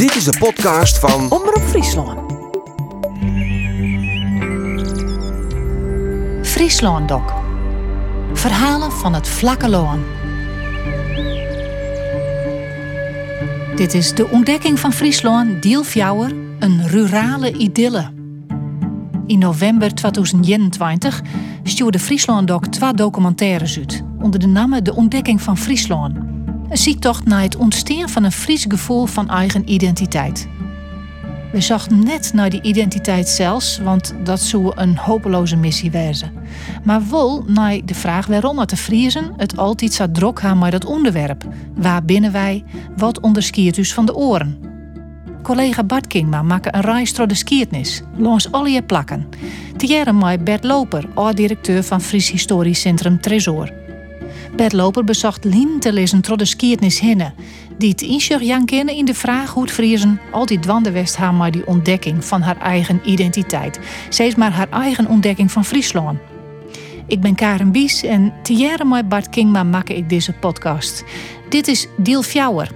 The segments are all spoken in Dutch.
Dit is de podcast van Omroep Friesland. Friesland Doc. Verhalen van het vlakke loon. Dit is de ontdekking van Friesland, Diel Fjouwer, een rurale idylle. In november 2021 stuurde Friesland Doc twee documentaires uit onder de naam De Ontdekking van Friesland. Een ziektocht naar het ontstaan van een Fries gevoel van eigen identiteit. We zochten net naar die identiteit zelfs, want dat zou een hopeloze missie wezen. Maar wel naar de vraag waarom het de Friesen het altijd zo drok gaan met dat onderwerp. Waar binnen wij? Wat onderskiert dus van de oren? Collega Bart Kingma maakte een reis door de skiertnis, langs alle plakken. Tiere met Bert Loper, oud-directeur van Fries Historisch Centrum Tresor. Bert Loper bezocht te door de skiertnis hinnen, die het inzicht Jan kennen in de vraag hoe het Friesen altijd dwande west haar maar die ontdekking van haar eigen identiteit. Steeds maar haar eigen ontdekking van Friesland. Ik ben Karen Bies en tiere met Bart Kingma maak ik deze podcast. Dit is Diel Fjouwer.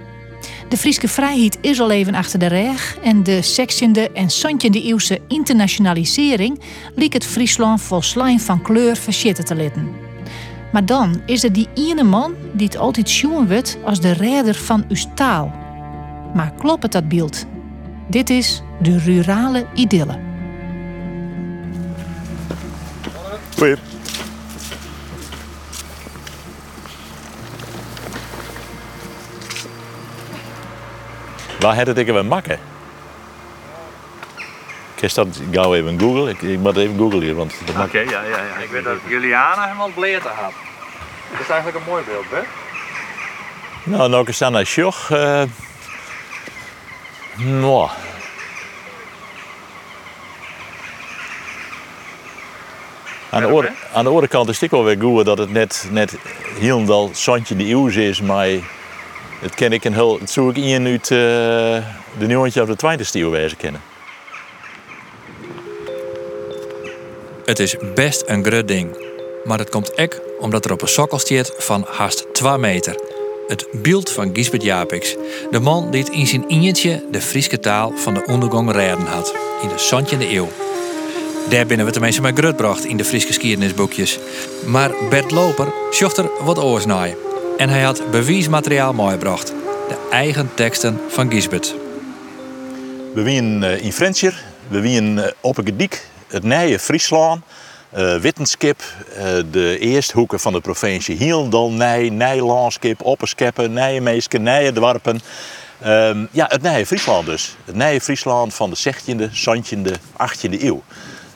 De Frieske vrijheid is al even achter de reg en de sectiende en sontjende eeuwse internationalisering liet het Friesland vol slijm van kleur verschitten te litten. Maar dan is er die ene man die het altijd zien wordt als de redder van uw taal. Maar klopt het dat beeld? Dit is de rurale idylle. Goeie. Waar had het ik even makken? Ik dat gauw even googlen. Ik, ik moet even googlen hier, want Oké, ja, ja, ja. Ik weet dat Juliana hem al bleerte had. Dat is eigenlijk een mooi beeld, hè? Nou, nou is dan naar Sjoch. Uh, nou. Aan de, oor, aan de andere kant is het ook wel weer goed dat het net, net helemaal zandje de eeuw is, maar het ken ik een heel, het zou ik in uit uh, de nieuwtje of de tweede eeuw wezen kennen. Het is best een groot ding. Maar het komt ek omdat er op een sokkel staat van haast 2 meter. Het beeld van Gisbert Japix. De man die in zijn injetje de Friese taal van de ondergang redden had. In de zandje eeuw. Daar binnen we tenminste maar grootbracht in de Friese geschiedenisboekjes. Maar Bert Loper zocht er wat oors naar. En hij had bewijsmateriaal meegebracht. De eigen teksten van Gisbert. We wienen in Frenscher. We wienen op een gediek het nieuwe Friesland, uh, Wittenskip, uh, de eerste hoeken van de provincie Hielendal, Nij, Nijlandskip, Opperskeppen, Nijenmeeske, Nijendwarpen. Um, ja, het nieuwe Friesland dus. Het nieuwe Friesland van de 16e, 17e, 18e eeuw.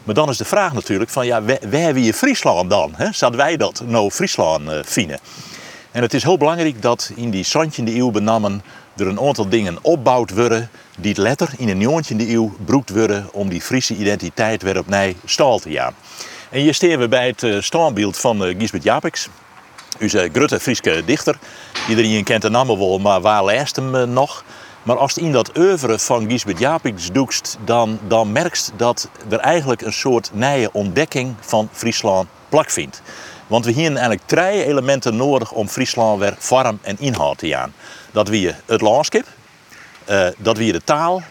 Maar dan is de vraag natuurlijk van, ja, waar hebben we Friesland dan? Hè? Zouden wij dat nou Friesland uh, vinden? En het is heel belangrijk dat in die 17e eeuw benamen er een aantal dingen opbouwd worden die het letter in een 19e eeuw broekt worden om die Friese identiteit weer opnieuw stal te gaan. En hier staan we bij het uh, standbeeld van uh, Gisbert Japix, onze grote Friese dichter. Iedereen kent de naam wel, maar waar leest hem uh, nog? Maar als je in dat oeuvre van Gisbert Japix doekst, dan, dan merkst dat er eigenlijk een soort nieuwe ontdekking van Friesland plakvindt. Want we hebben eigenlijk drie elementen nodig om Friesland weer vorm en inhoud te gaan. Dat wie het landschap, dat wie de taal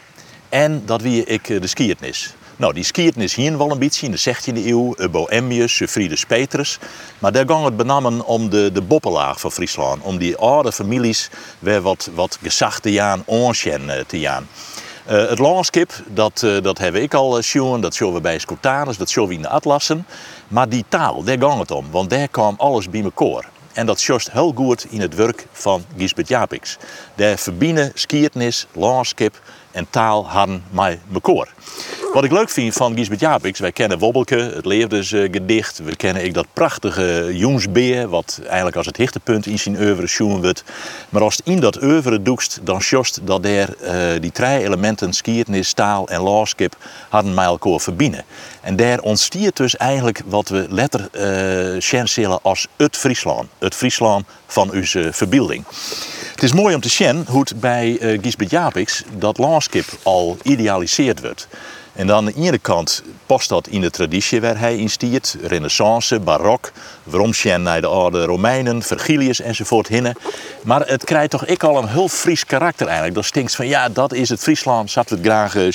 en dat wie ik de skiertnis. Nou, die skiertnis hier wel een beetje in de 16e eeuw, Bohemius, Friedrich Petrus. Maar daar ging het benamen om de, de boppenlaag van Friesland. Om die oude families weer wat, wat gezag te gaan, onschen te gaan. Uh, het landschap, dat, uh, dat heb ik al zien, dat zien we bij Scotanus, dat zien we in de atlassen. Maar die taal, daar ging het om, want daar kwam alles bij elkaar. En dat just heel goed in het werk van Gisbert Japix. Daar verbinden skiertnis, landschap en taal hadden mij elkaar. Wat ik leuk vind van Gisbert Japix, wij kennen Wobbelke, het leefdesgedicht. We kennen ik dat prachtige Joensbeer, wat eigenlijk als het hichtepunt in zijn oeuvre zien wordt. Maar als het in dat oeuvre doekst, dan just dat er uh, die drie elementen, skiertnis, taal en landschap, hadden mij elkaar verbinden. En daar ontstiert dus eigenlijk wat we letter uh, als het Friesland. Het Friesland van onze verbeelding. Het is mooi om te zien hoe het bij uh, Gisbert Japix dat landschap al idealiseerd wordt. En dan aan de ene kant past dat in de traditie waar hij in stiert. Renaissance, barok, Vromschen naar de oude Romeinen, Vergilius enzovoort hinnen. Maar het krijgt toch ik al een heel Fries karakter eigenlijk. Dat stinkt van ja, dat is het Friesland, zat we het graag uh,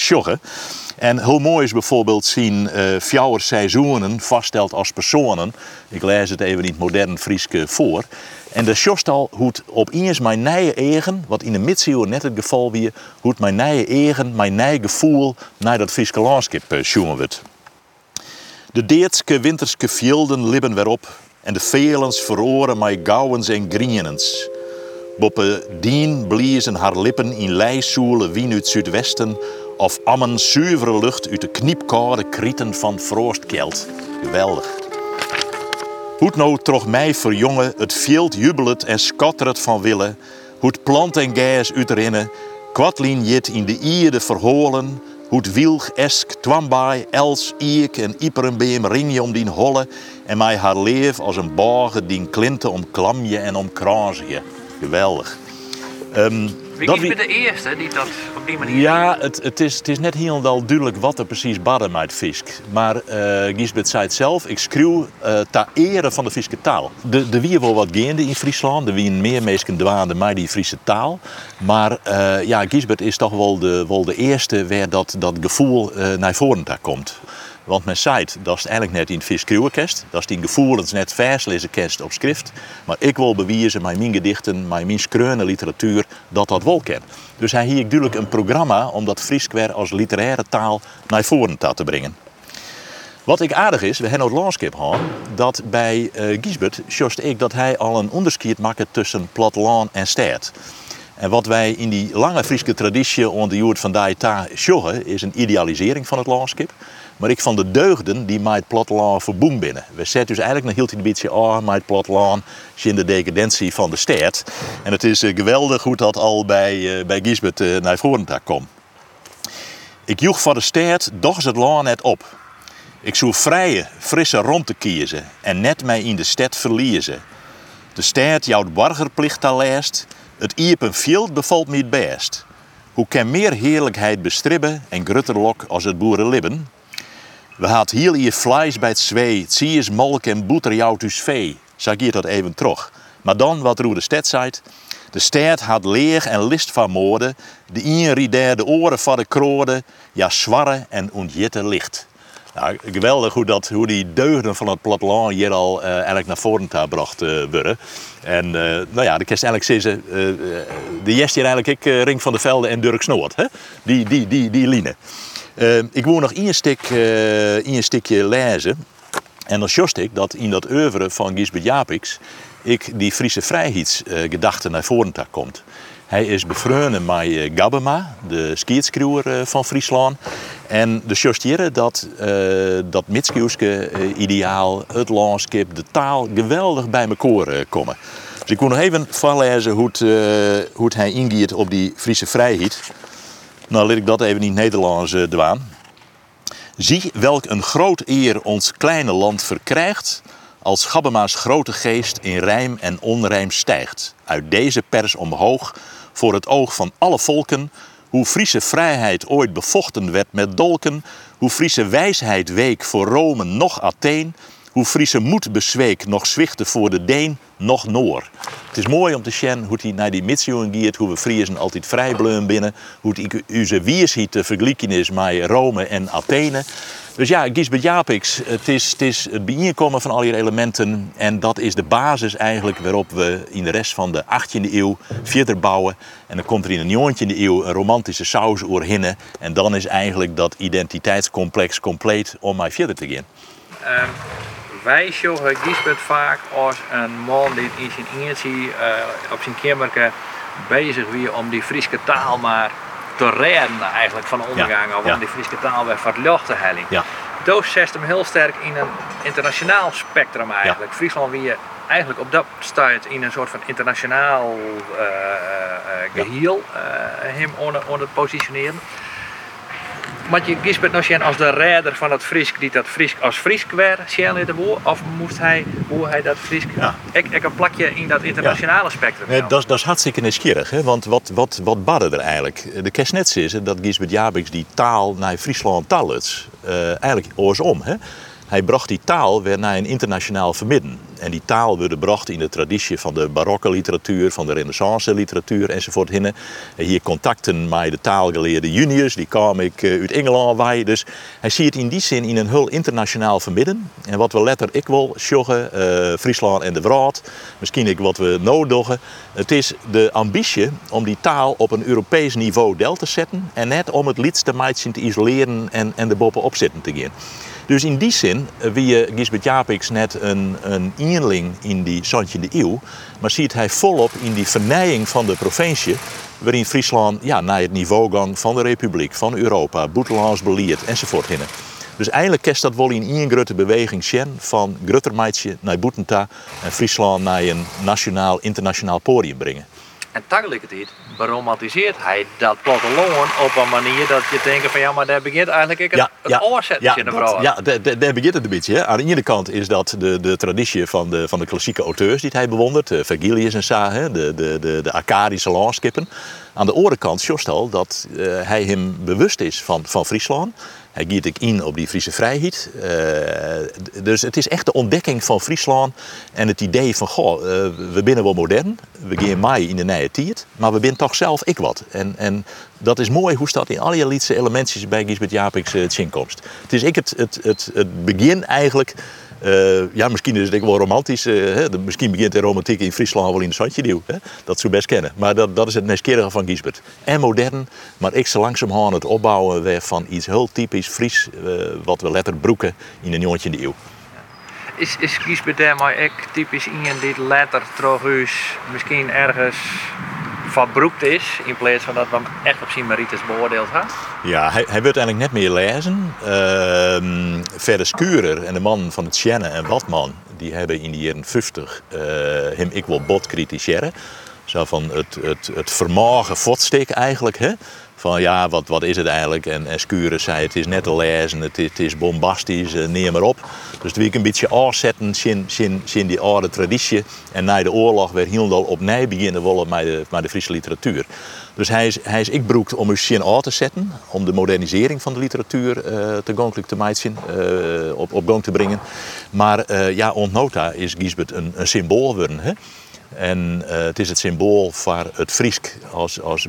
en heel mooi is bijvoorbeeld zien uh, fjouwer seizoenen vaststeld als personen. Ik lees het even in het modern Frieske voor. En de sjost al hoe het op eens mijn nije eigen, wat in de middeleeuwen net het geval wie, hoe het mijn nije eigen, mijn nije gevoel naar dat Frieske landschap uh, wordt. De Deetske winterske velden libben weer op en de velens veroren mij gauwens en grienens. Boppe dien bliezen haar lippen in lijsoelen wien uit zuidwesten of ammen zuivere lucht uit de kniepkoude krieten van Froostkelt. Geweldig. Hoe nou toch mij verjongen, het veld jubelet en skatteret van wille, hoe plant en gijs uitrinnen, kwadlien jit in de ierde verholen, hoe wilg, esk, twambaai, els, iek en iperenbeem ring je om die holle en mij haar leef als een bogen die klinten om klamje en om je. Geweldig. Wie dat wie... de eerste die dat op die manier... Ja, het, het, is, het is net helemaal duidelijk wat er precies badden uit Fisk. Maar uh, Gisbert zei het zelf, ik schreeuw uh, ter ere van de Friese taal. De, de wie wel wat geende in Friesland, er wie meer mensen dwaande maar die Friese taal. Maar uh, ja, Gisbert is toch wel de, wel de eerste waar dat, dat gevoel naar voren daar komt. Want men zei, dat is eigenlijk net in het viskruwenkest. Dat is die gevoelens net verslezen kerst op schrift. Maar ik wil bewijzen mijn gedichten, met mijn skreune literatuur, dat dat wel ken. Dus hij hier natuurlijk een programma om dat Fries als literaire taal naar voren te brengen. Wat ik aardig is, we hebben het landschap gehad, dat bij uh, Gisbert just ik dat hij al een onderscheid maakt tussen platteland en stad. En wat wij in die lange Friese traditie onder de van Daita sjoggen, is een idealisering van het landschap. Maar ik van de deugden die mij het platteland verboem binnen. We zetten dus eigenlijk nog heel een beetje aan met het platteland in de decadentie van de stad. En het is uh, geweldig hoe dat al bij, uh, bij Gisbert uh, naar voren komt. Ik joeg van de stad doch het land net op. Ik zoek vrije, frisse rond te kiezen en net mij in de stad verliezen. De stad jouw burgerplicht al lijst, het iepen veld bevalt me het best. Hoe kan meer heerlijkheid bestribben en grutterlok als het boerenlibben? We had hier je vlees bij het zwee, zie is molk en boeter jou dus vee. Zeg hier dat even terug. Maar dan wat Roer de stad zei. De stad had leeg en list van moorden. De een de oren van de kroorden. Ja, zwarre en ontjitte licht. Nou, geweldig hoe, dat, hoe die deugden van het platteland hier al uh, eigenlijk naar voren gebracht uh, worden. En uh, nou ja, de kerst eigenlijk de jest hier eigenlijk ik, Ring van de Velde en Dirk Snoort. Hè? Die, die, die, die line. Ik wil nog stuk, één stukje lezen. En dan just ik dat in dat oeuvre van Gisbert Japix ik die Friese vrijheidsgedachte naar voren komt. Hij is bevreugd met eh, Gabema, de skietskruwer eh, van Friesland. En de justeren dat, uh, dat Mitskiuske ideaal, het landschap, de taal geweldig bij elkaar komen. Dus ik wil nog even voorlezen hoe het, hoe het hij ingiet op die Friese vrijheid. Nou, laat ik dat even in het Nederlands dwaan. Zie welk een groot eer ons kleine land verkrijgt als Gabbema's grote geest in rijm en onrijm stijgt. Uit deze pers omhoog voor het oog van alle volken, hoe Friese vrijheid ooit bevochten werd met dolken, hoe Friese wijsheid week voor Rome nog Atheen, hoe Friese moed bezweek nog zwichten voor de Deen nog Noor. Het is mooi om te zien hoe hij naar die Mitsioen gaat, hoe we Friesen altijd vrij binnen, hoe het onze wiersheid te vergelijken is met Rome en Athene. Dus ja, Gisbert Japix, het is, het is het bijeenkomen van al die elementen. En dat is de basis eigenlijk waarop we in de rest van de 18e eeuw verder bouwen. En dan komt er in de 19e eeuw een romantische saus oorhinnen. En dan is eigenlijk dat identiteitscomplex compleet om mij verder te gaan. Um, wij zien Gisbert vaak als een man die in zijn eentje uh, op zijn kamerke bezig weer om die Friese taal maar te redden eigenlijk van de ondergang. Ja, want die Friese taal werd verluchte helling. Ja. Doos zet hem heel sterk in een internationaal spectrum eigenlijk. Ja. Friesland wie eigenlijk op dat staat in een soort van internationaal uh, uh, geheel uh, hem onder, onder positioneren. Maar Gisbert nog zien als de redder van het Friesk die dat Friesk als Friesk werd, in de boer? Of moest hij, hoe hij dat Friesk... Ja. Ik, ik een plakje in dat internationale spectrum. Nee, dat, is- dat is hartstikke nieuwsgierig. Hè? Want wat, wat, wat badde er eigenlijk? De kerstnets is dat Gisbert Jabiks die taal naar Friesland taluts. eh eigenlijk oorsom. Hè? Hij bracht die taal weer naar een internationaal vermidden. En die taal werd gebracht in de traditie van de barokke literatuur, van de renaissance literatuur enzovoort. En Hier contacten met de taalgeleerde juniors, die kwam ik eh, uit Engeland bij. Dus hij ziet in die zin in een heel internationaal vermidden. En wat we letter ik wil sjoggen, eh, Friesland en de Wraad, misschien ik wat we nodig Het is de ambitie om die taal op een Europees niveau del te zetten. En net om het liedste meidje te isoleren en, en er bovenop zitten te gaan. Dus in die zin eh, wie je Gisbert Japiks net een, een in die 17e eeuw, maar ziet hij volop in die vernijing van de provincie, waarin Friesland ja, naar het niveau gang van de Republiek, van Europa, Boetelands beleid enzovoort hinnen. Dus eigenlijk kerst dat wel in één grote beweging zien van Gruttermeidje naar Boetenta en Friesland naar een nationaal, internationaal podium brengen. En tegelijkertijd beromantiseert hij dat platteland op een manier dat je denkt van ja, maar daar begint eigenlijk ik het, het oorzetten in de vrouw. ja daar- begint het een beetje. Hè. Aan de ene kant is dat de, de traditie van de, van de klassieke auteurs die hij bewondert. eh, Vergilius en Sa, hè, de, de, de, de Arcadische landskippen. Aan de andere kant jost al dat eh, hij hem bewust is van, van Friesland. Hij giet ik in op die Friese vrijheid. Eh, dus het is echt de ontdekking van Friesland en het idee van, goh, eh, we binnen wel modern, we gaan mee in de nieuwe tijd, maar we zijn toch zelf ik wat. En, en dat is mooi hoe dat in alle liedse elementjes bij Gisbert Japiks het. Het is ik het, het, het, het begin eigenlijk, eh, ja misschien is het wel romantisch, eh, hè, de- misschien begint de romantiek in Friesland wel in de Zandje? Dat zou best kennen. Maar dat, dat is het nieuwsgierige van Gisbert. En modern, maar ik zo langzamerhand het opbouwen weer van iets heel typisch Fries, eh, wat we letter broeken in de 19e eeuw. Is, is Gisbert daarmee ook typisch iemand die letter terug misschien ergens verbroekt is, in plaats van dat we hem echt op zijn merites beoordeeld hebben? Ja, hij, hij wordt eigenlijk net meer lezen. Ehm verder Skurer en de man van het Sjenne en Watman, die hebben in de jaren 50 eh, hem ik wel bot kritiseren. Zo van het, het, het vermogen eigenlijk. Hè? Van ja, wat, wat is het eigenlijk? En, en zei het is net te lezen, het is, het is bombastisch, eh, neem maar op. Dus wil ik een beetje afzetten in, in, in die oude traditie. En na de oorlog weer heel opnieuw beginnen willen met de, met de Friese literatuur. Dus hij is, hij is ik broekt om een zin aan te zetten, om de modernisering van de literatuur eh, te te maken, eh, op, op gang te brengen. Maar ja, ontnota is Gisbert een, een symbool geworden. Hè? En eh, het is het symbool voor het Friesk als, als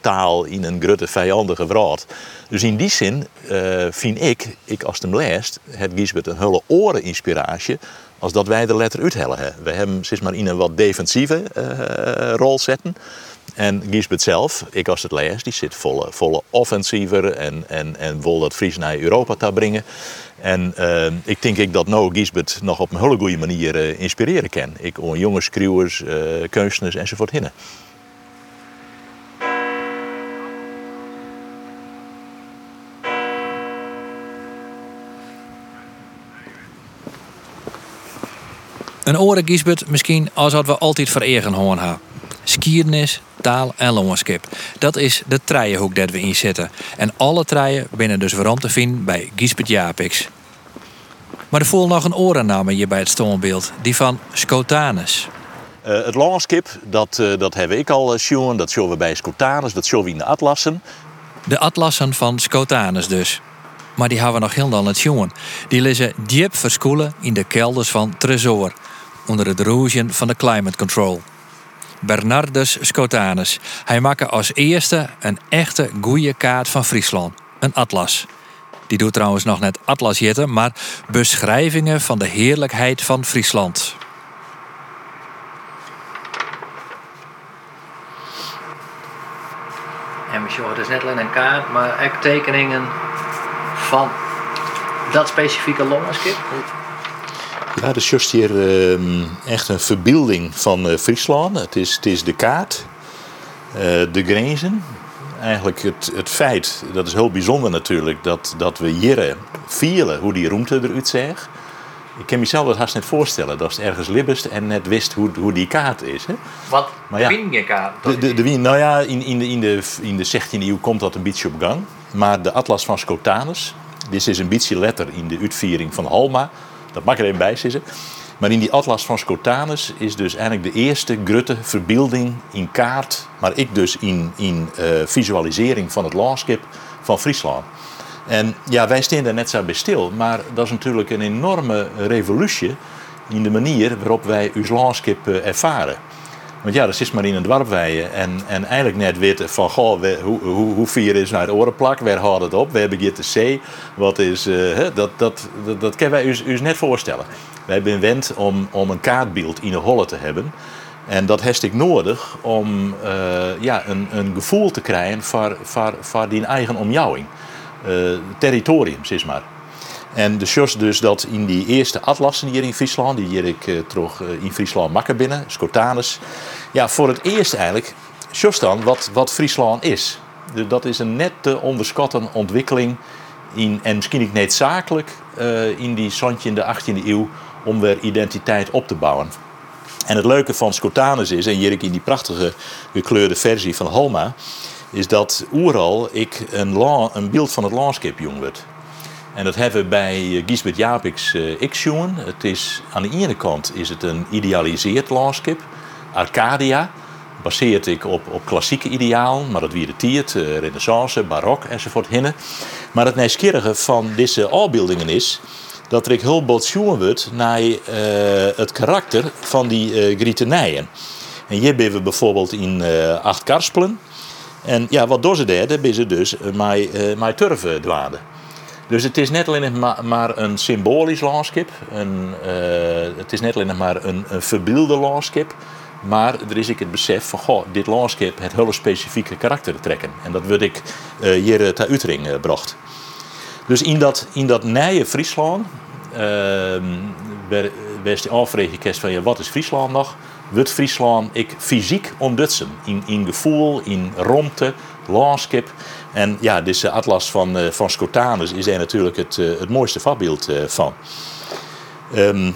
taal in een grote vijandige wraad. Dus in die zin eh, vind ik, ik als hem leest, het Gisbert een hele oren inspiratie als dat wij de letter uithellen. We hebben zeg maar in een wat defensieve eh, rol zetten. En Gisbert zelf, ik als het lees, die zit volle, volle offensiever en, en, en wil dat Fries naar Europa te brengen. En eh, ik denk ik dat nou Gisbert nog op een hele goede manier eh, inspireren kan. Ik hoor jonge schreeuwers, eh kunstenaars enzovoort hinnen. Een oren Gisbert misschien als wat we altijd vereren hoorn hebben. Skiernis, taal en landschap. Dat is de trijenhoek dat we inzetten. En alle trijen binnen dus waarom te vinden bij Gisbert Japiks. Maar er voel nog een orennaam hier bij het stoombeeld. Die van Scotanus. Eh, het landschap, dat, eh, dat heb ik al zien. Dat zien we bij Scotanus, dat zien we in de atlassen. De atlassen van Scotanus dus. Maar die hebben we nog heel dan het jongen. Die liggen diep verschoelen in de kelders van Tresor. Onder het roesje van de Climate Control. Bernardus Scotanus. Hij maakte als eerste een echte goeie kaart van Friesland. Een atlas. Die doet trouwens nog net atlas jetten, maar beschrijvingen van de heerlijkheid van Friesland. En we zien dus net alleen een kaart, maar ook tekeningen van dat specifieke landschap. Ja, dus just hier ehm, echt een verbeelding van eh, Friesland. Het is, het is de kaart, eh, de grenzen. Eigenlijk het, het feit, dat is heel bijzonder natuurlijk, dat, dat we hier vielen hoe die roemte eruit zag. ik kan mezelf dat haast niet voorstellen. Dat is ergens libbest en net wist hoe, hoe die kaart is. Hè? Want Maar ja, je kaart. De, de, de, nou ja, in, in, de, in, de, in de 16e eeuw komt dat een beetje op gang. Maar de Atlas van Scotanus, dit is een beetje letter in de uitviering van Halma. Dat mag er even bij zitten. Maar in die Atlas van Scotanus is dus eigenlijk de eerste grutte verbeelding in kaart. Maar ik dus in, in eh, visualisering van het landschap van Friesland. En ja, wij staan daar net zo bij stil. Maar dat is natuurlijk een enorme revolutie in de manier waarop wij ons landschap eh, ervaren. Want ja, dat is maar in een dwarpweien. En, en eigenlijk net weten van, goh, hoe, hoe, hoe vier is naar het orenplak? Waar houdt het op? Waar begint de C? Wat is, eh, dat, dat, dat, dat kunnen wij ons, ons net voorstellen. Wij zijn wend om, om een kaartbeeld in de holle te hebben. En dat heeft ik nodig om eh, ja, een, een gevoel te krijgen voor, voor, voor die eigen omjouwing. Eh, territorium, zeg maar. En de sjos dus dat in die eerste atlassen hier in Friesland, die hier ik eh, eh, in Friesland makken binnen, Scotanus. Ja, voor het eerst eigenlijk, sjos dan wat, wat Friesland is. Dus dat is een net te onderschatten ontwikkeling in, en misschien niet noodzakelijk eh in die zandje in de 18e eeuw om weer identiteit op te bouwen. En het leuke van Scotanus is, en hier ik in die prachtige gekleurde versie van Halma, is dat oeral ik een, een beeld van het landschap jong werd. En dat hebben we bij eh, Gisbert Japiks eh ik jongen. Het is, aan de ene kant is het een idealiseerd landschap. Arcadia, baseert ik op, op klassieke idealen, maar dat wie de tiert, eh, renaissance, barok enzovoort hinnen. Maar het nieuwsgierige van deze afbeeldingen is dat er ik heel wordt naar eh, het karakter van die eh grietenijen. En hier ben we bijvoorbeeld in eh Acht Karspelen. En ja, wat doen ze daar? Daar ben ze dus eh, eh met turven dwaden. Dus het is net alleen maar, een symbolisch landschap. Een, eh, het is net alleen maar een, een verbeelde landschap. Maar er is ik het besef van, goh, dit landschap het hele specifieke karakter te trekken. En dat word ik eh, hier eh, ter Utrecht eh, bracht. Dus in dat, in dat nije Friesland, werd de afvraag van, ja, wat is Friesland nog? Wordt Friesland ik fysiek ondutsen. In, in gevoel, in romte, landschap. En ja, deze atlas van, eh, van Scotanus is daar natuurlijk het, eh, het mooiste eh, van. Ehm,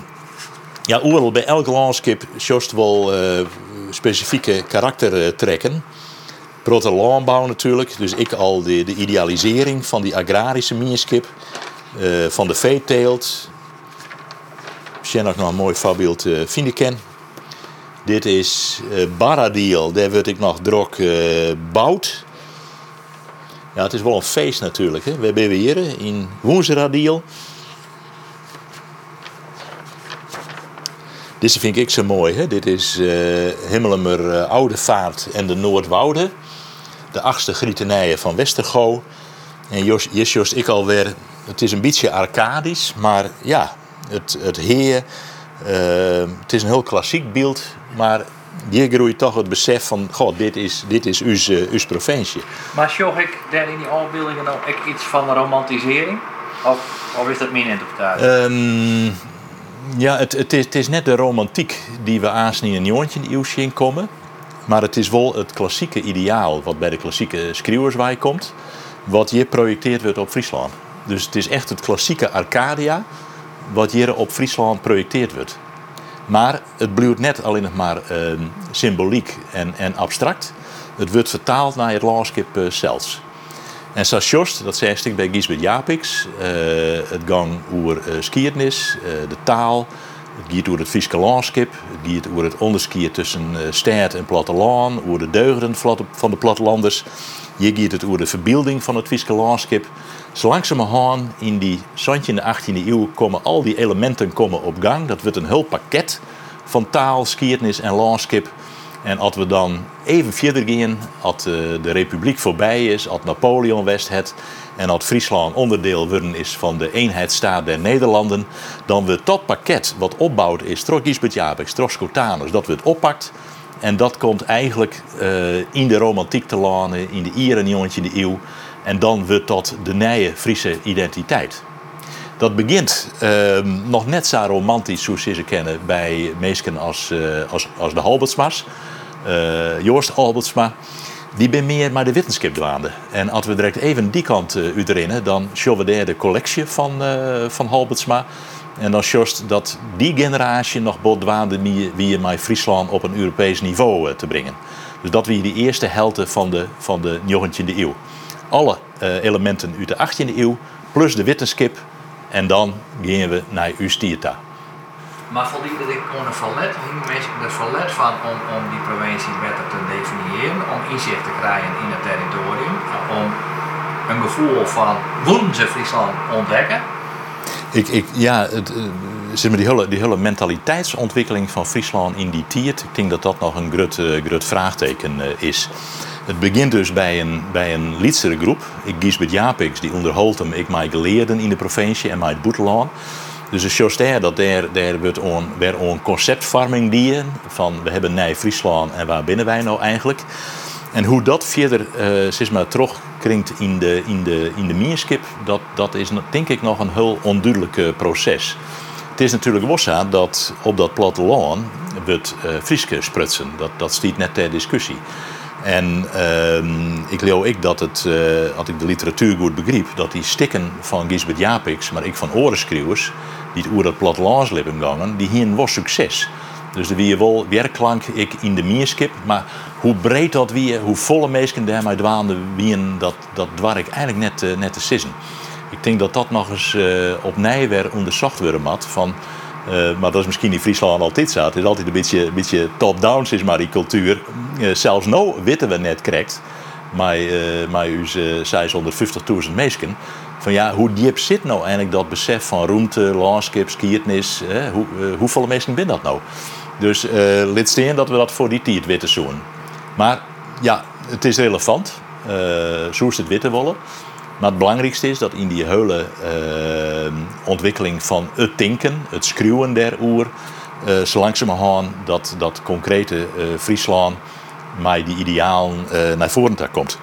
ja, overal bij elk landschap juist wel eh, specifieke karakter eh, trekken. Prote landbouw natuurlijk, dus ik al de, de idealisering van die agrarische minskip, eh, van de veeteelt. Misschien nog een mooi voorbeeld eh vind ik ken. Dit is eh Baradiel, daar word ik nog drok eh bouwd. Ja, het is wel een feest natuurlijk. Hè. We hebben hier in Woensradiel. Deze vind ik zo mooi. Hè. Dit is eh Himmelmer eh, Oude Vaart en de Noordwoude. De achtste grietenijen van Westergo. En Jos, Jos, Jos, ik alweer. Het is een beetje arcadisch, maar ja, het, het heer. eh, het is een heel klassiek beeld, maar hier groeit toch het besef van: God, dit is, dit is uw, eh, uw provincie. Maar zag ik daar in die afbeeldingen nou ook iets van romantisering? Of, of is dat mijn interpretatie? Ehm, ja, het, het, is, het is net de romantiek die we aansnien in Joontje in zien komen. Maar het is wel het klassieke ideaal wat bij de klassieke schreeuwerswaai komt. Wat hier projecteerd wordt op Friesland. Dus het is echt het klassieke Arcadia wat hier op Friesland projecteerd wordt. Maar het blijft net alleen nog maar ehm, symboliek en, en abstract. Het wordt vertaald naar het landschap eh, zelfs. En zoals Jost, dat zei ik bij Gisbert Japiks, eh, het gang over eh, de taal, het gaat over het Friese landschap, het gaat over het onderskiën tussen stad en platteland, over de deugden van- de plattelanders. Hier gaat het over de verbeelding van het Friese landschap. Zo langzamerhand in die zandje in de 18e eeuw komen al die elementen komen op gang. Dat wordt een heel pakket van taal, skiernis en landschap. En als we dan even verder gaan, als eh, de republiek voorbij is, als Napoleon west het en als Friesland onderdeel worden is van de eenheidsstaat der Nederlanden, dan wordt dat pakket wat opbouwd is, door Gisbert door Scotanus, dat wordt oppakt. En dat komt eigenlijk eh, in de romantiek te lanen, in de Ieren de eeuw. En dan wordt dat de nieuwe Friese identiteit. Dat begint ehm, nog net zo romantisch, zoals ze ze kennen, bij mensen als, eh, als, als de Halbertsma's. Eh, Joost Halbertsma. Die ben meer maar de wetenschap dwaande. En als we direct even die kant uh, uitrennen, dan zien we de collectie van, eh van Halbertsma. En dan just dat die generatie nog bodwaande wie je mij Friesland op een Europees niveau eh, te brengen. Dus dat wie de eerste helte van de, van de 19e eeuw. Alle uh, elementen uit de 18e eeuw, plus de wetenschap. En dan gaan we naar Ustierta. Maar voldoende ik een verlet, mensen er verlet van om, om die provincie beter te definiëren, om inzicht te krijgen in het territorium, om een gevoel van woensche Friesland ontdekken. Ik, ik, ja, het, eh, zeg maar die, hele, die hele mentaliteitsontwikkeling van Friesland in die tijd, ik denk dat dat nog een groot, uh, groot vraagteken uh, is. Het begint dus bij een, bij een lietsere groep. Ik Giesbert Japiks, die onderholt hem, ik mij geleerden in de provincie en mij Boetelaan. Dus het is dat daar, daar wordt on, weer een conceptvorming die van we hebben Nij Friesland en waar binnen wij nou eigenlijk. En hoe dat verder uh, maar, terugkringt in de, in de, in de meerskip, dat, dat is denk ik nog een heel onduidelijk proces. Het is natuurlijk wel dat op dat platteland wordt uh, Frieske sprutsen. Dat, dat stiet net ter discussie. En uh, ik leeuw ik dat het, uh, ik de literatuur goed begreep, dat die stikken van Gisbert Japiks, maar ik van orenschreeuwers, die het oer dat plattelandslippen gangen, die hier was succes. Dus er wie wel werkklank ik in de meerskip, maar hoe breed dat wie, hoe volle mensen daarmee dwaande wie, dat, dat dwar ik eigenlijk net, uh, net te sissen. Ik denk dat dat nog eens uh, opnieuw weer onderzocht worden moet. Van, uh, maar dat is misschien in Friesland altijd zo. Het is altijd een beetje, beetje top-down, is maar die cultuur. Uh, zelfs nu weten we net correct, maar, uh, maar onze 650.000 mensen. Van ja, hoe diep zit nou eigenlijk dat besef van ruimte, landschap, skiertnis? Hoe, hoeveel mensen ben dat nou? Dus lid steen dat we dat voor die tijd weten doen. Maar ja, het is relevant. Uh, zo is het weten willen. Maar het belangrijkste is dat in die hele uh, ontwikkeling van het denken, het schreeuwen der oer, uh, zo langzamerhand dat, dat concrete uh, Friesland met die idealen naar voren komt.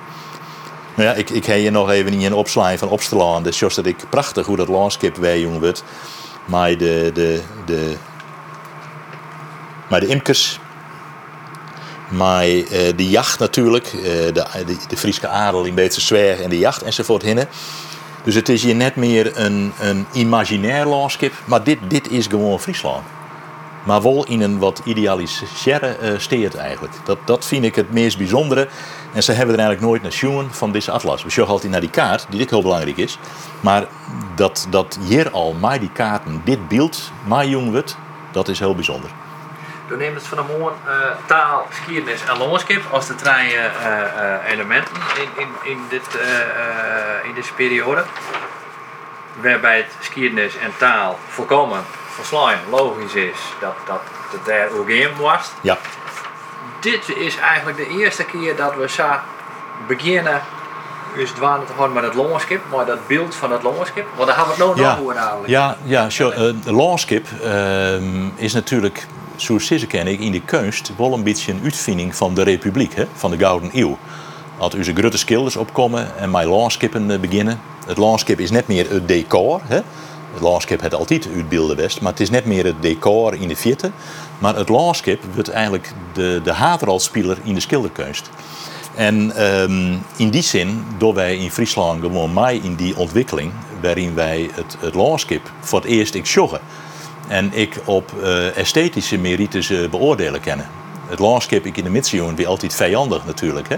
Nou ja, ik, ik heb je nog even in een opslaan van Opstelaan. Dus dat ik prachtig hoe dat landschap wij jong wordt. Maar de, de, de, maar de imkers maar uh, de jacht natuurlijk, uh, de, de, de Friese adel in Beetse Zwerg en de jacht enzovoort hinnen. Dus het is hier net meer een, een imaginair landschap, maar dit, dit is gewoon Friesland. Maar wel in een wat idealiseerde uh, steert eigenlijk. Dat, dat vind ik het meest bijzondere. En ze hebben er eigenlijk nooit naar zien van deze atlas. We zien altijd naar die kaart, die ook heel belangrijk is. Maar dat, dat hier al, maar die kaarten, dit beeld, maar jong dat is heel bijzonder. We nemen het van de mooi uh, taal, skiernis en landschap als de drie uh, uh, elementen in, in, in, dit, in deze periode. Waarbij het en taal volkomen verslaan logisch is dat, dat het daar ook in was. Ja. Dit is eigenlijk de eerste keer dat we zo beginnen dus houden met het landschap, maar dat beeld van het landschap. Want daar hebben we het nog ja. over eigenlijk. Ja, ja, sure. uh, landschap uh, is natuurlijk zoals ze ken ik in de kunst wel een beetje een uitvinding van de republiek, hè, van de Gouden Eeuw. Als onze grote schilders opkomen en mijn landscapen eh, beginnen. Het landschap is net meer het decor. Hè. Het landschap heeft altijd uitbeelden best, maar het is net meer het decor in de vierte. Maar het landschap wordt eigenlijk de, de haveralspeler in de schilderkunst. En um, in die zin, door wij in Friesland gewoon mij in die ontwikkeling, waarin wij het, het landschap voor het eerst ik en ik op uh, esthetische merites uh, beoordelen kennen. Het landschap ik in de Midsioen wie altijd vijandig natuurlijk. Hè?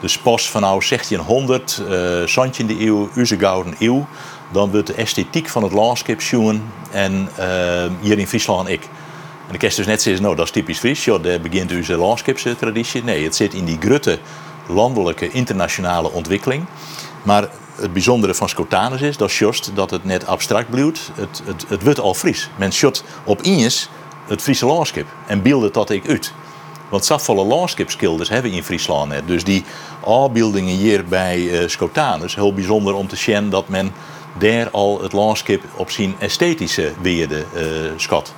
Dus pas vanaf 1600, uh, in de eeuw, Uze Gouden Eeuw, dan wordt de esthetiek van het landschap zien en uh, hier in Friesland ik. En ik kan dus net zeggen, nou dat is typisch Fries, ja, daar begint onze landschapstraditie. Nee, het zit in die grutte landelijke internationale ontwikkeling. Maar het bijzondere van Scotanus is, dat dat het net abstract blijft. Het, het, het wordt al Fries. Men shot op Injes het Friese landschap en beelden dat ik uit. Want zoveel landschapskilders hebben in Friesland net. Dus die afbeeldingen hier bij uh, Scotanus, heel bijzonder om te zien dat men daar al het landschap op zijn esthetische weerde uh, schat.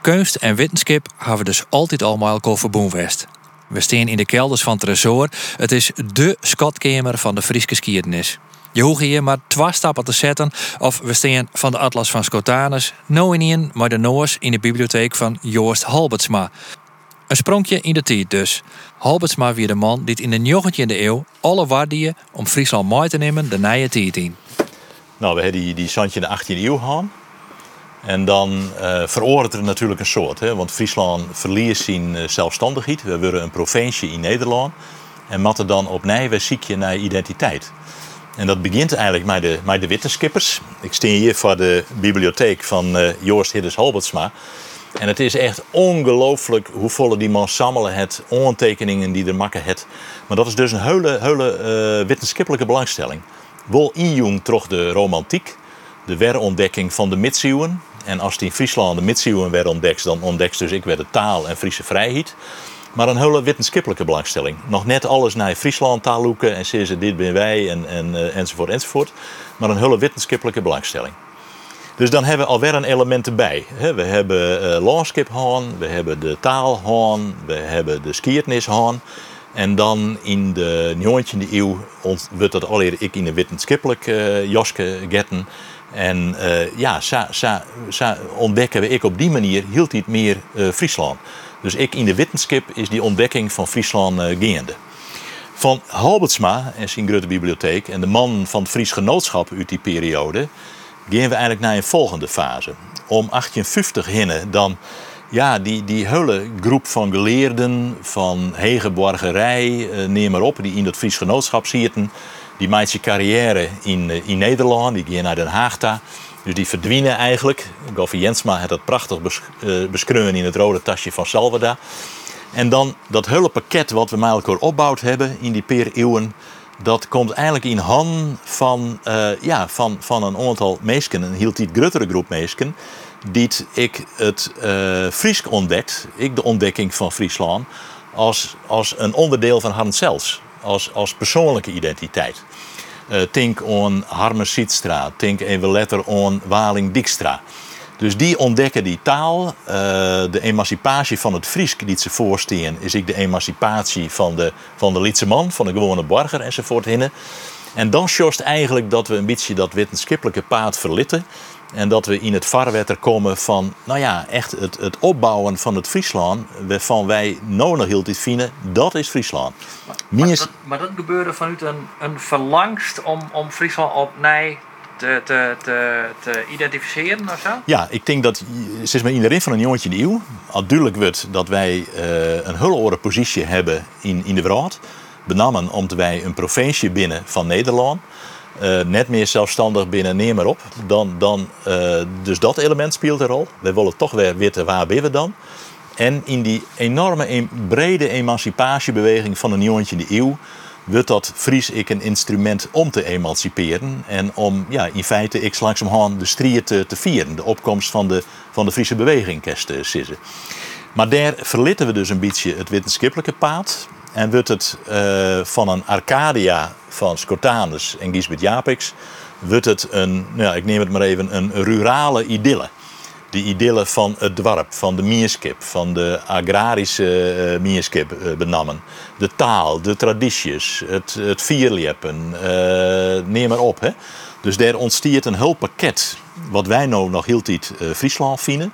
Kunst en wetenschap hebben dus altijd allemaal west. We staan in de kelders van Tresor. Het is de skatkamer van de Friese skierdenis. Je hoeft hier maar twee stappen te zetten of we staan van de Atlas van Scotanus, nou in maar de Noors in de bibliotheek van Joost Halbertsma. Een sprongje in de tijd dus. Halbertsma weer de man die in de 19e eeuw alle waardiën om Friesland mooi te nemen de nieuwe tijd in. Nou, we hebben die, die Santje in de 18e eeuw gehad. En dan uh, er natuurlijk een soort. Hè? Want Friesland verliest zijn uh, zelfstandigheid. We worden een provincie in Nederland. En matten dan opnieuw weer ziekje naar identiteit. En dat begint eigenlijk met de, met de wetenschappers. Ik sta hier voor de bibliotheek van uh, Joost Hiddes Halbertsma. En het is echt ongelooflijk hoe volle die man sammelen het, aantekeningen die er maken het. Maar dat is dus een hele, hele uh, wetenschappelijke belangstelling. Wel injong toch de romantiek, de werontdekking van de midsiewen. En als die in Friesland de midsiewen werd ontdekt, dan ontdekt dus ik weer de taal en Friese vrijheid. Maar een hele wetenschappelijke belangstelling. Nog net alles naar Friesland taalhoeken en ze dit ben wij en, en, uh, enzovoort enzovoort. Maar een hele wetenschappelijke belangstelling. Dus dan hebben we alweer een element erbij. We hebben uh, we hebben de taal we hebben de skiertnis En dan in de 19e eeuw wordt dat allereerst ik in de wetenschappelijke uh, joske getten. En uh, ja, sa, sa, ontdekken we ik op die manier hield het meer uh, Friesland. Dus ik in de wetenschap is die ontdekking van Friesland uh. Van Halbertsma en zijn grote bibliotheek en de man van het Fries Genootschap uit die periode gaan we eigenlijk naar een volgende fase. Om 1850 hinnen dan ja, die, die hele groep van geleerden van Hegeborgerij, eh, neem maar op, die in dat Fries Genootschap zitten, die maakt carrière in, eh, in Nederland, die gaan naar Den Haag. Dus die verdwijnen eigenlijk. Goffie Jensma had dat prachtig eh, beschreven in het rode tasje van Salvada. En dan dat hele pakket wat we met elkaar opgebouwd hebben in die per eeuwen dat komt eigenlijk in handen van, uh, ja, van, van een aantal mensen, een iets grotere groep mensen, die ik het uh, ontdekt, ik de ontdekking van Friesland, als, als een onderdeel van haar zelfs, als, als persoonlijke identiteit. Uh, denk aan Harme Sietstra, denk even letter aan Waling Dijkstra. Dus die ontdekken die taal. Uh, de emancipatie van het Fries die ze voorstien, is ik de emancipatie van de, van de Lietse man, van de gewone burger enzovoort. Hinnen. En dan sjost eigenlijk dat we een beetje dat wetenschappelijke paad verlitten. En dat we in het vaarwetter komen van, nou ja, echt het, het opbouwen van het Friesland, waarvan wij nodig hield dit vinden, dat is Friesland. Maar, maar, dat, maar dat gebeurde vanuit een, een verlangst om, om Friesland op nee te, te, te, te identificeren of zo? Ja, ik denk dat sinds maar de rin van een jongetje de eeuw al duidelijk wordt dat wij uh, een hele positie hebben in, in de wereld. Benamen omdat wij een provincie binnen van Nederland. Uh, net meer zelfstandig binnen, neem maar op. Dan, dan, uh, dus dat element speelt een rol. We willen toch weer weten waar we dan. En in die enorme, brede emancipatiebeweging van een jongetje in de eeuw wordt dat Fries ik een instrument om te emanciperen en om ja, in feite ik langzamerhand de strijd te, te vieren, de opkomst van de, van de Friese beweging te sissen. Maar daar verlitten we dus een beetje het wetenschappelijke paad en wordt het uh, van een Arcadia van Scortanus en Gisbert Japix, wordt het een, nou, ik neem het maar even, een rurale idylle de idylle van het dorp, van de mierskip, van de agrarische uh, mierskip uh, benammen. De taal, de tradities, het, het neem maar op. Hè. Dus daar ontstiert een heel pakket, wat wij nou nog heel tijd Friesland vinden.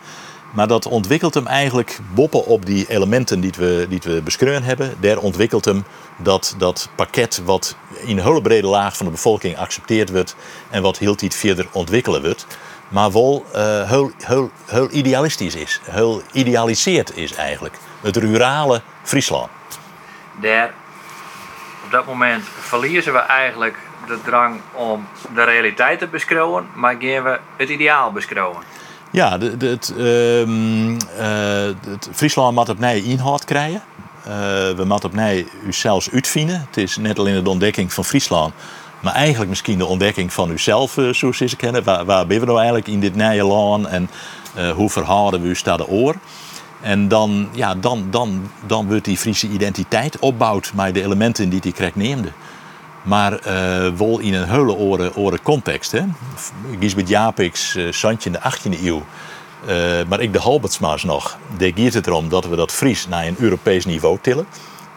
Maar dat ontwikkelt hem eigenlijk boppen op die elementen die we, die we beschreven hebben. Daar ontwikkelt hem dat, dat pakket wat in een hele brede laag van de bevolking accepteerd wordt en wat heel tijd verder ontwikkelen wordt maar wel uh, heel, heel, heel idealistisch is. Heel idealiseerd is eigenlijk. Het rurale Friesland. Daar, op dat moment verliezen we eigenlijk de drang om de realiteit te beschouwen, maar gaan we het ideaal beschouwen. Ja, de, het, uh, uh, het Friesland moet opnieuw inhoud krijgen. Uh, we moeten opnieuw zelfs uitvinden. Het is net alleen de ontdekking van Friesland maar eigenlijk misschien de ontdekking van uzelf, uh, zoals ze kennen. Waar, waar ben we nou eigenlijk in dit nieuwe land en hoe verhouden we u staat de oor? En dan, ja, dan, dan, dan wordt die Friese identiteit opbouwd met de elementen die die krijgt neemde. Maar uh, wel in een hele oren, context. Hè? Gisbert Japix, uh, Santje in de 18e eeuw. Uh, maar ik de Halbertsma's nog. Daar gaat het erom dat we dat Fries naar een Europees niveau tillen.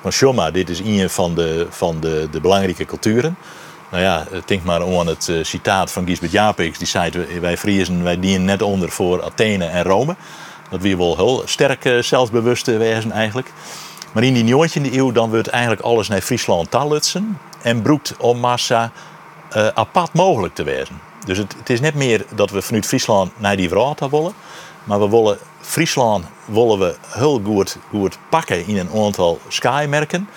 Want Shoma, dit is een van de, van de, de belangrijke culturen. Nou ja, denk maar aan het citaat van Gisbert Japix. Die zei, wij Friesen, wij dienen net onder voor Athene en Rome. Dat weer wel heel sterk zelfbewust wezen eigenlijk. Maar in die 19e eeuw dan wordt eigenlijk alles naar Friesland talutsen. En broekt om massa uh, apart mogelijk te wezen. Dus het, het is net meer dat we vanuit Friesland naar die Wrata willen. Maar we willen Friesland willen we heel goed, goed pakken in een aantal skymerken.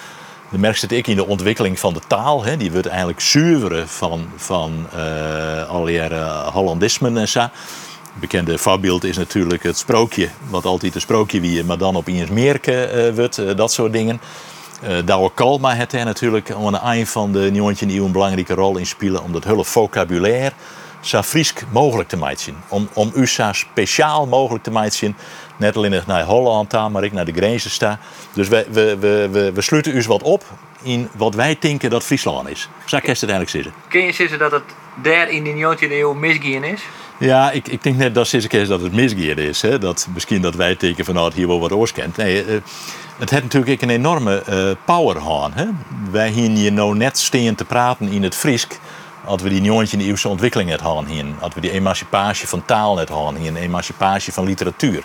Dan merk het ook in de ontwikkeling van de taal. Hè. Die wordt eigenlijk zuiveren van, van uh, allerlei Hollandismen en zo. Bekende voorbeeld is natuurlijk het sprookje, wat altijd een sprookje wie, maar dan op eens merken uh, wordt, uh, dat soort dingen. Uh, Douwe Kalma heeft er natuurlijk aan het eind van de 19e eeuw een belangrijke rol in spelen om dat hele vocabulaire zo Friesk mogelijk te maken. Om, om u zo speciaal mogelijk te maken. Net alleen naar Holland maar ik naar de grenzen sta. Dus we, we, we, we, sluiten u wat op in wat wij denken dat Friesland is. Zo kan het eigenlijk zitten. Kun je zeggen dat het daar in de 19e eeuw misgaan is? Ja, ik, ik denk net dat is dat het misgeerd is. Hè? Dat misschien dat wij teken van nou, hier wel wat oorskent. Nee, uh, het heeft natuurlijk een enorme uh, power aan. Hè? Wij hier nou net steen te praten in het Friesk als we die 19e eeuwse ontwikkeling net hadden hier. Als we die emancipatie van taal net hadden hier. Een emancipatie van literatuur.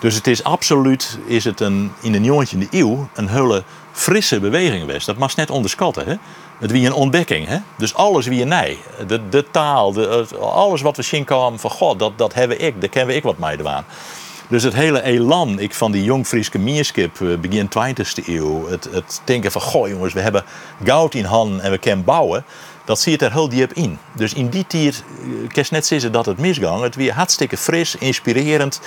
Dus het is absoluut, is het een, in de 19e eeuw, een hele frisse beweging geweest. Dat mag net onderschatten. Hè? Het wie een ontdekking. Hè? Dus alles wie een nee. De, taal, de, alles wat we zien komen van God, dat, dat hebben ik, daar kennen we ik wat mee aan. Dus het hele elan ik van die jong Frieske mierskip eh, begin 20e eeuw. Het, het denken van, goh jongens, we hebben goud in handen en we kunnen bouwen dat zie je er heel diep in. Dus in die tijd eh, kan je net zeggen dat het misgang. Het weer hartstikke fris, inspirerend.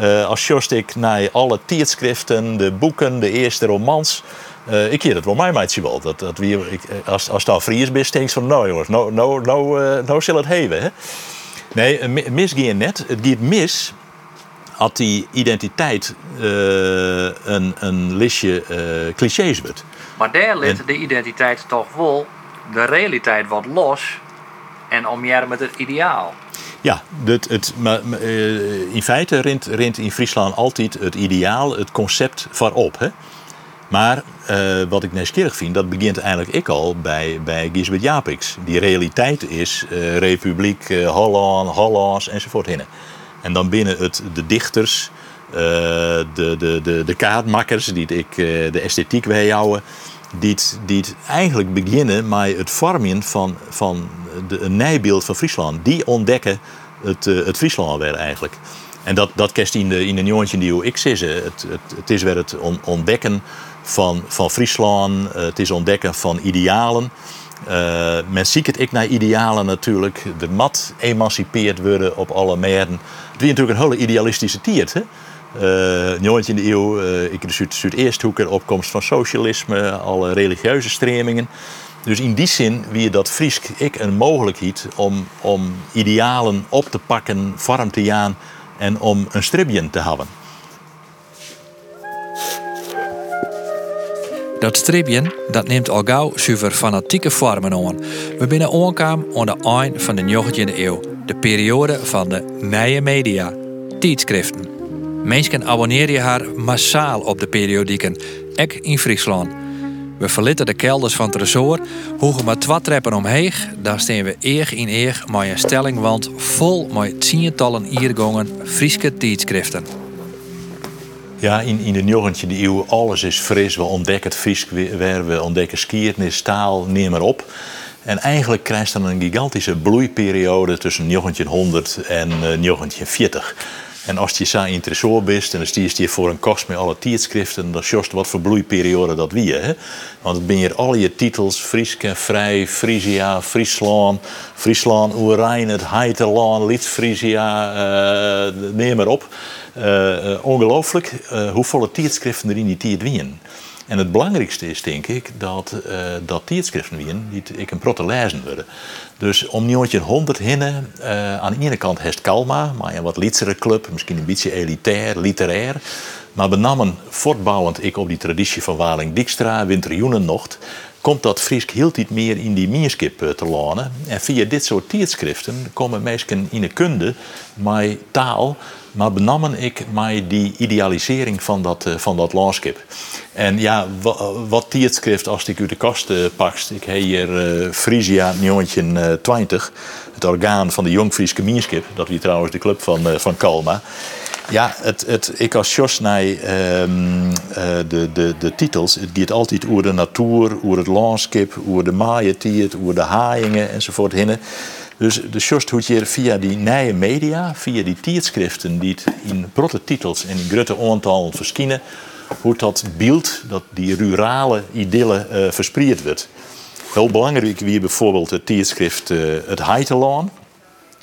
Uh, als ik naar alle tijdschriften, de boeken, de eerste romans. Uh, ik keer het wel mij meidje wel. Dat, dat weer, ik, als, als het al Fries bent, denk je van nou jongens, nou, nou, nou, uh, nou zal het hebben. Hè? Nee, misgaan net. Het gaat mis had die identiteit een, een listje clichés wordt. Maar daar ligt de identiteit toch wel de realiteit wat los en omjaren met het ideaal. Ja, het, het, maar, eh, in feite rint, rint in Friesland altijd het ideaal, het concept voorop. Hè? Maar uh, wat ik nieuwsgierig vind, dat begint eigenlijk ik al bij, bij Gisbert Japix. Die realiteit is uh, Republiek, uh, Holland, Hollands enzovoort. Hinnen. En dan binnen het de dichters, de, de, de, de kaartmakkers die ik de esthetiek houden die, die eigenlijk beginnen met het vormen van, van de, een nijbeeld van Friesland. Die ontdekken het, het Friesland weer eigenlijk. En dat, dat kerst in de, in de jongetje die ik zie. Het, het, het is weer het ontdekken van, van Friesland. Het is ontdekken van idealen. Uh, men ziet het ik naar idealen natuurlijk. De mat emancipeerd worden op alle merken. Het is natuurlijk een hele idealistische tiert. Hè? Uh, in de eeuw, uh, ik de Zuid-Eersthoeker, opkomst van socialisme, alle religieuze stremingen. Dus in die zin wie dat Friesk ik een mogelijkheid om, om idealen op te pakken, vorm te gaan en om een stribje te hebben. Dat stripje dat neemt al gauw fanatieke vormen aan. We binnen aankwamen aan de eind van de 19e eeuw, de periode van de nieuwe media, tijdschriften. Mensen abonneren haar massaal op de periodieken, ek in Friesland. We verlitten de kelders van het resort, hoegen maar twee treppen omheen. Daar staan we eer in eer met een stellingwand vol met tientallen iergongen Frieske tijdschriften. Ja, in, in de 19e eeuw, alles is fris. We ontdekken het weer, we ontdekken skiernis, taal, neem maar op. En eigenlijk krijgt dan een gigantische bloeiperiode tussen 1900 en uh, 1940. En als je zo interessant bent en dan stier je voor een kost met alle tijdschriften, dan just wat voor bloeiperiode dat wie. Hè? Want het ben je al je titels, Frieske, Vrij, Frisia, Friesland, Friesland, Oerijn, het Heiterland, uh, neem maar op. Uh, ongelooflijk uh, hoeveel tijdschriften er in die tijd. En het belangrijkste is, denk ik, dat, uh, dat tijdschriften wien, die ik een protte lezen worden. Dus om 1900 hinnen, uh, aan de ene kant heeft Kalma, maar een wat lietsere club, misschien een beetje elitair, literair. Maar benamen voortbouwend ik op die traditie van Waling Dijkstra, Winterjoenennocht, komt dat Friesk heel niet meer in die mierskip eh, te lanen. En via dit soort tijdschriften komen mensen in de kunde met taal maar benamen ik mij die idealisering van dat, uh, van dat landschap. En ja, wat tijdschrift als ik u de kast uh, pakst. Ik heb hier uh, Frisia 1920, het orgaan van de Jong Frieske Mierskip. Dat is trouwens de club van, van Kalma. Ja, het, het, ik als Jos um, de, de, de titels. Het gaat altijd over de natuur, over het landschap, over de maaientijd, over de haaiingen enzovoort. Hinnen. Dus de Sjost hoe je via die nieuwe media, via die tijdschriften die het in grote titels en in grote aantallen verschijnen, hoe dat beeld, dat die rurale idylle uh, verspreid wordt. Heel belangrijk wie bijvoorbeeld het tijdschrift uh, Het Heitelaan,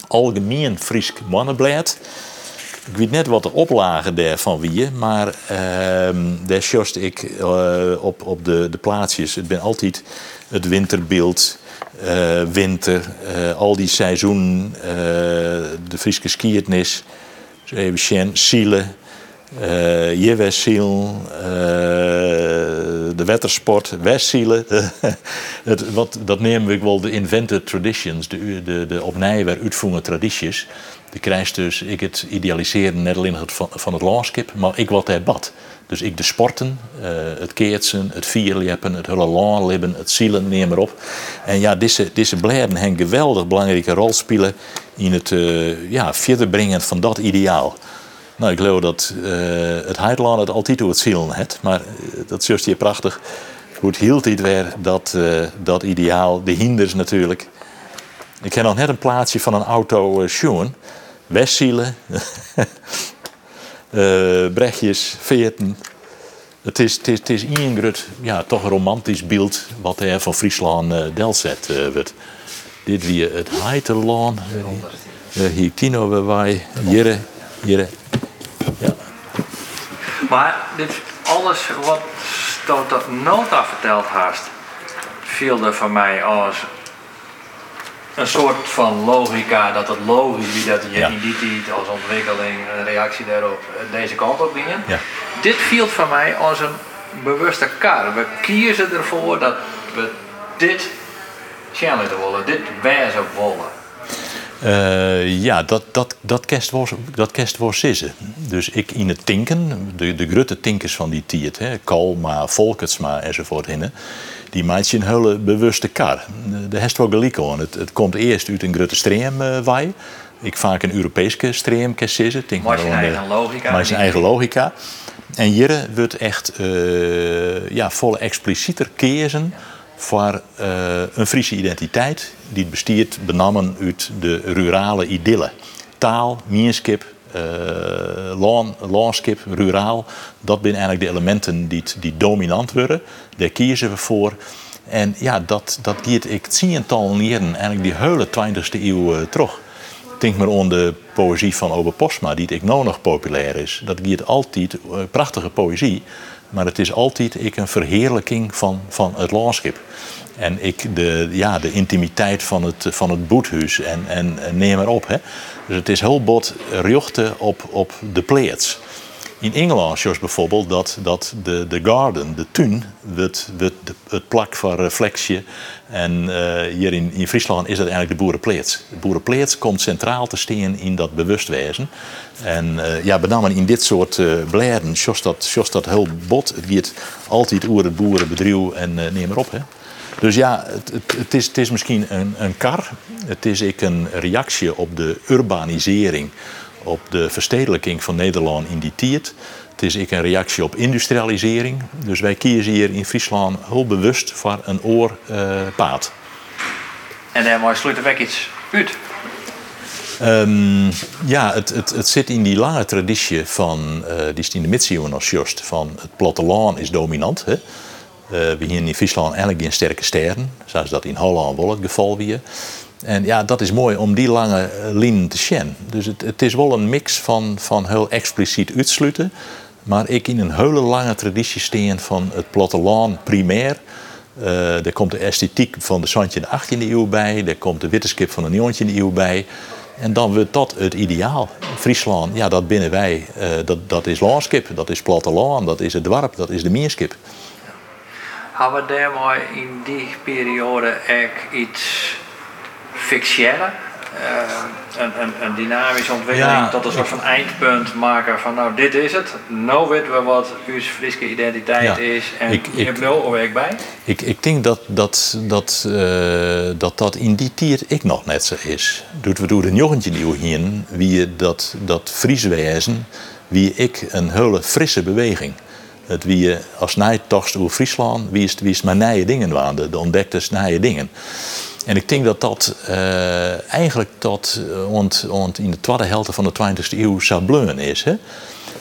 Algemeen Fries Mannenblad. Ik weet net wat de oplagen daarvan wie, maar uh, daar sjost ik uh, op, op de, de plaatsjes. Het ben altijd het winterbeeld, uh, winter, al die seizoenen, de Friese skiertnis, even zien, zielen, uh, Jewessiel, de wettersport, Westzielen. het, wat, dat nemen we wel de invented traditions, de, de, de opnieuw uitvoeren tradities. De krijgt dus ik het idealiseren net alleen van, van het landschap, maar ik wat het bad. Dus ik de sporten, uh, het keertsen, het vierleppen, het hele laanlibben, het zielen, neem maar op. En ja, deze, deze bladen hebben geweldig belangrijke rol spelen in het uh, ja, verder brengen van dat ideaal. Nou, ik geloof dat uh, het Heidland het altijd het zielen heeft, maar dat is juist hier prachtig. Hoe het hield dit weer, dat, dat ideaal, de hinders natuurlijk. Ik heb nog net een plaatsje van een auto uh, Sjoen. Westzielen, uh, brechtjes, veerten. Het is, het is, ja, toch een romantisch beeld wat er van Friesland uh, delzet wordt. Dit weer het Heiterlaan. Uh, hier Tino wij. Hier, hier. Ja. Maar dit alles wat dat nota verteld haast, viel er van mij als een soort van logica dat het logisch is dat je die tijd als ontwikkeling een reactie daarop eh, deze kant op ging. Ja. Dit viel voor mij als een bewuste kar. We kiezen ervoor dat we dit challenge willen, dit wijze willen. Uh, ja, dat, dat, dat kerst was, dat kerst was sissen. Dus ik in het tinken, de, de grote tinkers van die tijd, hè, Kalma, Volkertsma enzovoort, hinnen, die maakt je een hele bewuste kar. De heeft wel gelijk aan. Het, het komt eerst uit een grote stream uh, Ik vaak een Europese stream kiezen. Maar zijn eigen logica. Maar zijn eigen logica. En hier wordt echt uh, ja, volle explicieter kiezen voor uh, een Friese identiteit die bestiert benamen uit de rurale idylle. Taal, mierskip, uh, landschap, ruraal, dat zijn eigenlijk de elementen die, die dominant worden. Daar kiezen we voor. En ja, dat, dat geeft ik tientallen jaren, eigenlijk die hele 20e eeuw uh, terug. Denk maar aan de poëzie van Ober Postma, die ik nou nog populair is. Dat geeft altijd prachtige poëzie, maar het is altijd ik, een verheerlijking van, van het landschap. En ik de, ja, de intimiteit van het, van het boethuis en, en, neem maar op. Hè. Dus het is heel bot rjochten op, op de plaats. In Engeland zoals bijvoorbeeld dat, dat de, de garden, de tuin, het, het, het plak van reflectie. En uh, hier in, in Friesland is dat eigenlijk de boerenpleets. De boerenpleets komt centraal te staan in dat bewustwezen. En uh, ja, met in dit soort uh, bladen, zoals dat, dat heel bot. Het gaat altijd over het boerenbedrijf en neem maar op. Hè. Dus ja, het, het, het, is, het is misschien een, een kar. Het is ik een reactie op de urbanisering, op de verstedelijking van Nederland in die tijd. Het is ik een reactie op industrialisering. Dus wij kiezen hier in Friesland heel bewust voor een oorpaad. Uh, en daarmee sluit er iets uit. Um, ja, het, het, het zit in die lange traditie van, uh, die is in de middeleeuwen als just, van het platteland is dominant. Hè? Uh, we hier in Friesland eigenlijk geen sterke sterren, zoals dat in Holland wel het geval weer. En ja, dat is mooi om die lange eh, lijnen te zien. Dus het, het, is wel een mix van, van heel expliciet uitsluiten, maar ik in een hele lange traditie steen van het platteland primair. Uh, er komt de esthetiek van de Santje in de 18e eeuw bij, er komt de witterskip van de 19e eeuw bij. En dan wordt dat het ideaal. Friesland, ja, dat binnen wij, uh, dat, dat is landskip, dat is platteland, dat is het dorp, dat is de meerskip hebben we daarmee in die periode echt iets fictioneel, uh, een, een, een, dynamische ontwikkeling tot een soort van eindpunt maken van nou dit is het, nou weten we wat uw Friese identiteit is en ik, je hebt wel werk bij. Ik, ik denk dat dat, dat, uh, dat dat in die tijd ik nog net zo is. Doet we door de jochentje nieuw hier, wie dat, dat Frieswezen, wie ik een hele frisse beweging. Het wie als nijtocht over Friesland, wie is, wie is maar nieuwe dingen waren, de, ontdekte nieuwe dingen. En ik denk dat dat uh, eigenlijk tot ont, ont in de tweede helft van de 20e eeuw sableun is. Hè?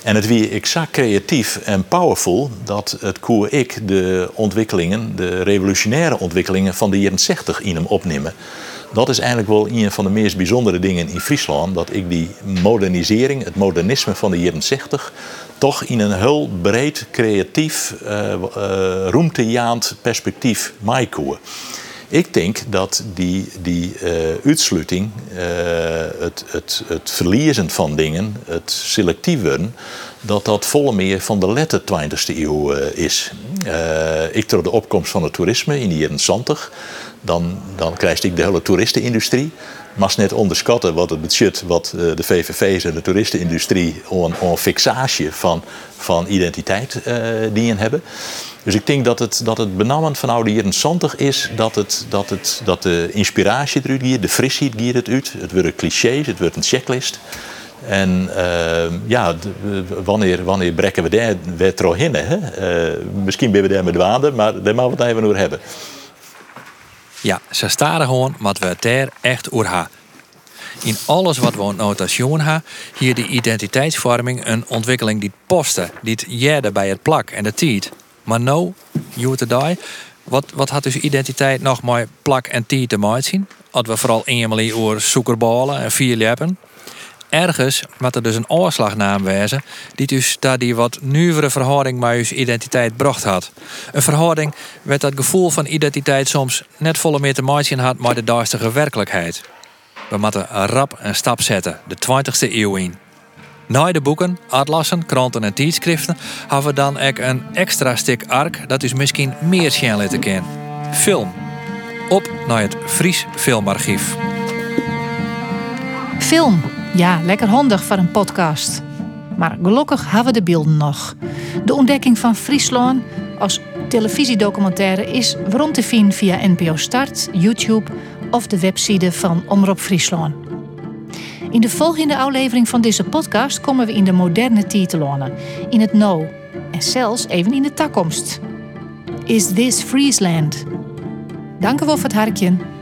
En het wie exact creatief en powerful dat het koer ik de ontwikkelingen, de revolutionaire ontwikkelingen van de jaren 60 in hem opnemen. Dat is eigenlijk wel een van de meest bijzondere dingen in Friesland. Dat ik die modernisering, het modernisme van de jaren 60, toch in een heel breed, creatief, uh, roemtejaand perspectief maaikoer. Ik denk dat die, die uh, uitsluiting, uh, het, het, het verliezen van dingen, het selectief worden, dat dat volle meer van de lette 20e eeuw uh, is. ik door de opkomst van het toerisme in de jaren 70, dan, dan krijg ik de hele toeristenindustrie. Mag net onderschatten wat het budget wat de VVV's en de toeristenindustrie een fixatie van, van identiteit die hebben. Dus ik denk dat het, dat het benamend van oude jaren 70 is dat, het, dat, het, dat de inspiratie eruit gaat, de frisheid gaat het uit. Het wordt een clichés, het wordt een checklist. En uh, ja, wanneer, wanneer brekken we daar weer in? Uh, misschien ben we daar met waarde, maar daar moeten we het even over hebben. Ja, ze staan gewoon wat we daar echt over hebben. In alles wat we notation hebben, hier de identiteitsvorming een ontwikkeling die posten, die het bij het plak en de tijd. Maar nou, you today, wat, wat had dus identiteit nog maar plak en tijd te maken zien? Hadden we vooral eenmaal over zoekerballen en vier lippen. Ergens wat er dus een oorslagnaam wezen, die dus daar die wat nieuwere verhouding met je identiteit bracht had. Een verhouding werd dat gevoel van identiteit soms net volle meer te maken had maar de duistere werkelijkheid. We moeten rap een stap zetten, de 20e eeuw in. Na de boeken, atlassen, kranten en tijdschriften hebben we dan ook een extra stuk ark dat is misschien meer schijn te kennen. Film. Op naar het Fries Filmarchief. Film. Ja, lekker handig voor een podcast. Maar gelukkig hebben we de beelden nog. De ontdekking van Friesland als televisiedocumentaire is waarom te vinden via NPO Start, YouTube of de website van Omroep Friesland. In de volgende aflevering van deze podcast komen we in de moderne titelen, in het no en zelfs even in de toekomst. Is this Friesland? Dank u wel voor het hartje.